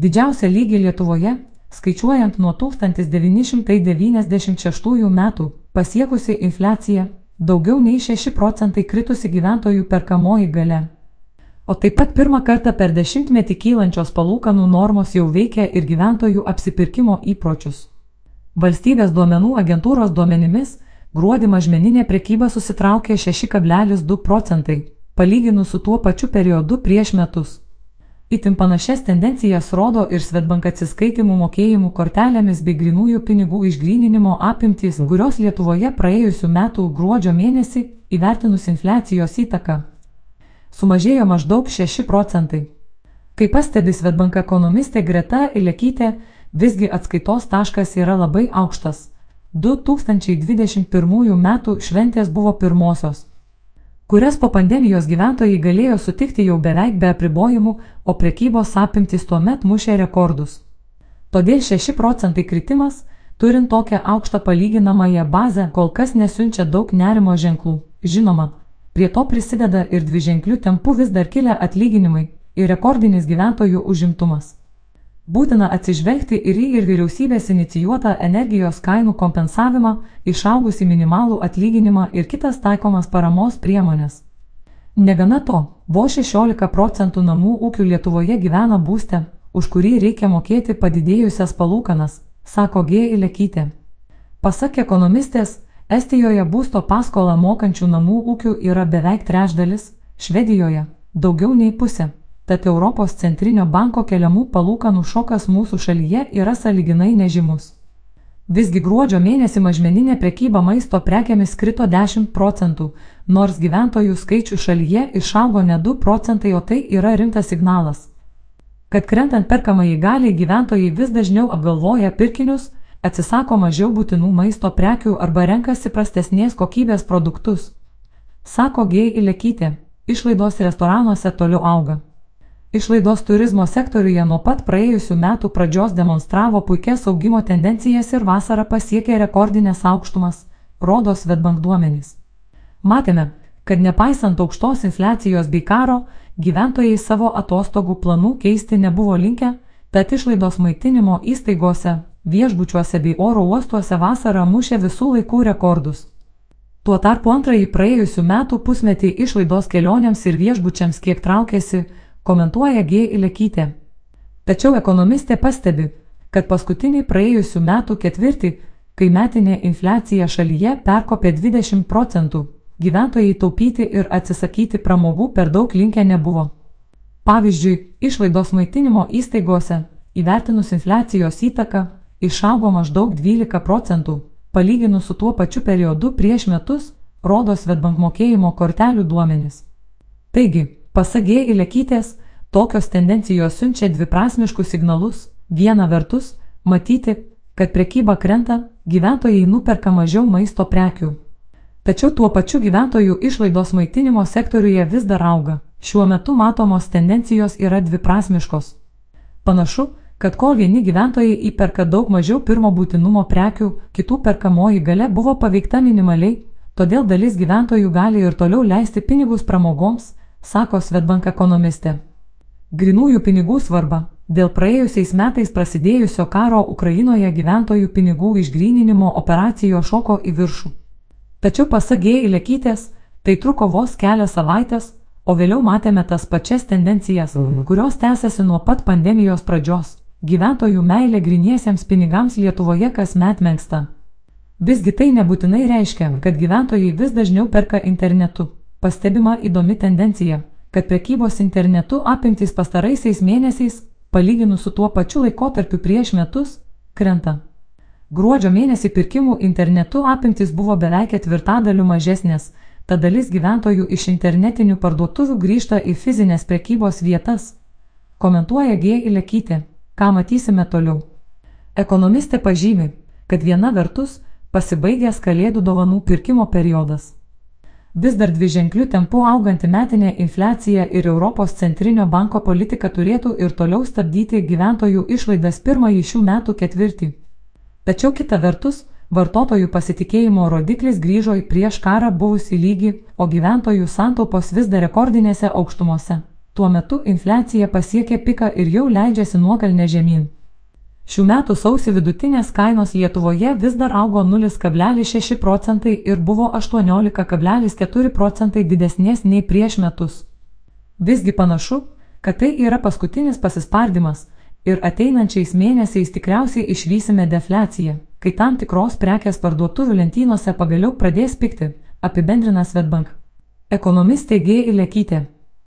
Didžiausią lygį Lietuvoje, skaičiuojant nuo 1996 metų, pasiekusi infliacija, daugiau nei 6 procentai kritusi gyventojų perkamoji gale. O taip pat pirmą kartą per dešimtmetį kylančios palūkanų normos jau veikia ir gyventojų apsipirkimo įpročius. Valstybės duomenų agentūros duomenimis gruodį mažmeninė prekyba susitraukė 6,2 procentai, palyginus su tuo pačiu periodu prieš metus. Itin panašias tendencijas rodo ir Svetbank atsiskaitimų mokėjimų kortelėmis bei grinųjų pinigų išgryninimo apimtys, kurios Lietuvoje praėjusiu metu gruodžio mėnesį įvertinus infliacijos įtaką sumažėjo maždaug 6 procentai. Kaip pastebi Svetbank ekonomistė Greta Ilekytė, visgi atskaitos taškas yra labai aukštas. 2021 m. šventės buvo pirmosios kurias po pandemijos gyventojai galėjo sutikti jau beveik be apribojimų, o prekybos apimtis tuo met mušė rekordus. Todėl 6 procentai kritimas, turint tokią aukštą palyginamąją bazę, kol kas nesiunčia daug nerimo ženklų. Žinoma, prie to prisideda ir dviženklių tempų vis dar kilę atlyginimai ir rekordinis gyventojų užimtumas. Būtina atsižvelgti ir į ir vyriausybės inicijuotą energijos kainų kompensavimą, išaugusi minimalų atlyginimą ir kitas taikomas paramos priemonės. Negana to, vos 16 procentų namų ūkių Lietuvoje gyvena būste, už kurį reikia mokėti padidėjusias palūkanas, sako G. Ilekytė. Pasak ekonomistės, Estijoje būsto paskolą mokančių namų ūkių yra beveik trečdalis, Švedijoje daugiau nei pusė. Tad Europos centrinio banko keliamų palūkanų šokas mūsų šalyje yra saliginai nežymus. Visgi gruodžio mėnesį mažmeninė prekyba maisto prekiamis krito 10 procentų, nors gyventojų skaičių šalyje išaugo ne 2 procentai, o tai yra rimtas signalas. Kad krentant perkamai galiai gyventojai vis dažniau apgalvoja pirkinius, atsisako mažiau būtinų maisto prekių arba renkasi prastesnės kokybės produktus. Sako G. Ilekytė, išlaidos restoranuose toliau auga. Išlaidos turizmo sektoriuje nuo pat praėjusių metų pradžios demonstravo puikias augimo tendencijas ir vasarą pasiekė rekordinės aukštumas, rodo Svetbank duomenys. Matėme, kad nepaisant aukštos infliacijos bei karo, gyventojai savo atostogų planų keisti nebuvo linkę, tad išlaidos maitinimo įstaigose, viešbučiuose bei oro uostuose vasarą mušė visų laikų rekordus. Tuo tarpu antrąjį praėjusių metų pusmetį išlaidos kelionėms ir viešbučiams kiek traukėsi, komentuoja G. Ilekytė. Tačiau ekonomistė pastebi, kad paskutinį praėjusių metų ketvirtį, kai metinė infliacija šalyje perkopė 20 procentų, gyventojai taupyti ir atsisakyti pramogų per daug linkę nebuvo. Pavyzdžiui, išlaidos maitinimo įstaigose, įvertinus infliacijos įtaką, išaugo maždaug 12 procentų, palyginus su tuo pačiu periodu prieš metus, rodo Svetbank mokėjimo kortelių duomenys. Taigi, Pasagė įlekytės, tokios tendencijos siunčia dviprasmiškus signalus. Viena vertus, matyti, kad prekyba krenta, gyventojai nuperka mažiau maisto prekių. Tačiau tuo pačiu gyventojų išlaidos maitinimo sektoriuje vis dar auga. Šiuo metu matomos tendencijos yra dviprasmiškos. Panašu, kad kol vieni gyventojai įperka daug mažiau pirmo būtinumo prekių, kitų perkamoji gale buvo paveikta minimaliai, todėl dalis gyventojų gali ir toliau leisti pinigus pramogoms, sako Svetbank ekonomistė. Grinųjų pinigų svarba dėl praėjusiais metais prasidėjusio karo Ukrainoje gyventojų pinigų išgryninimo operacijo šoko į viršų. Tačiau pasagė įlekytės, tai truko vos kelias savaitės, o vėliau matėme tas pačias tendencijas, mhm. kurios tęsiasi nuo pat pandemijos pradžios. Gyventojų meilė griniesiems pinigams Lietuvoje kasmet menksta. Visgi tai nebūtinai reiškia, kad gyventojai vis dažniau perka internetu. Pastebima įdomi tendencija, kad prekybos internetu apimtys pastaraisiais mėnesiais, palyginus su tuo pačiu laikotarpiu prieš metus, krenta. Gruodžio mėnesį pirkimų internetu apimtys buvo beveik ketvirtadaliu mažesnės, ta dalis gyventojų iš internetinių parduotuvių grįžta į fizinės prekybos vietas. Komentuoja G. Ilekytė, ką matysime toliau. Ekonomistė pažymi, kad viena vertus pasibaigęs kalėdų dovanų pirkimo periodas. Vis dar dviženklių tempų auganti metinė infliacija ir Europos centrinio banko politika turėtų ir toliau stabdyti gyventojų išlaidas pirmąjį šių metų ketvirtį. Tačiau kita vertus, vartotojų pasitikėjimo rodiklis grįžo į prieš karą buvusį lygį, o gyventojų santaupos vis dar rekordinėse aukštumose. tuo metu infliacija pasiekė piką ir jau leidžiasi nuokalne žemyn. Šių metų sausį vidutinės kainos Lietuvoje vis dar augo 0,6 procentai ir buvo 18,4 procentai didesnės nei prieš metus. Visgi panašu, kad tai yra paskutinis pasispardimas ir ateinančiais mėnesiais tikriausiai išvysime defliaciją, kai tam tikros prekės parduotuvių lentynose pagaliau pradės pikti, apibendrina Svetbank. Ekonomistė G. Ilekytė.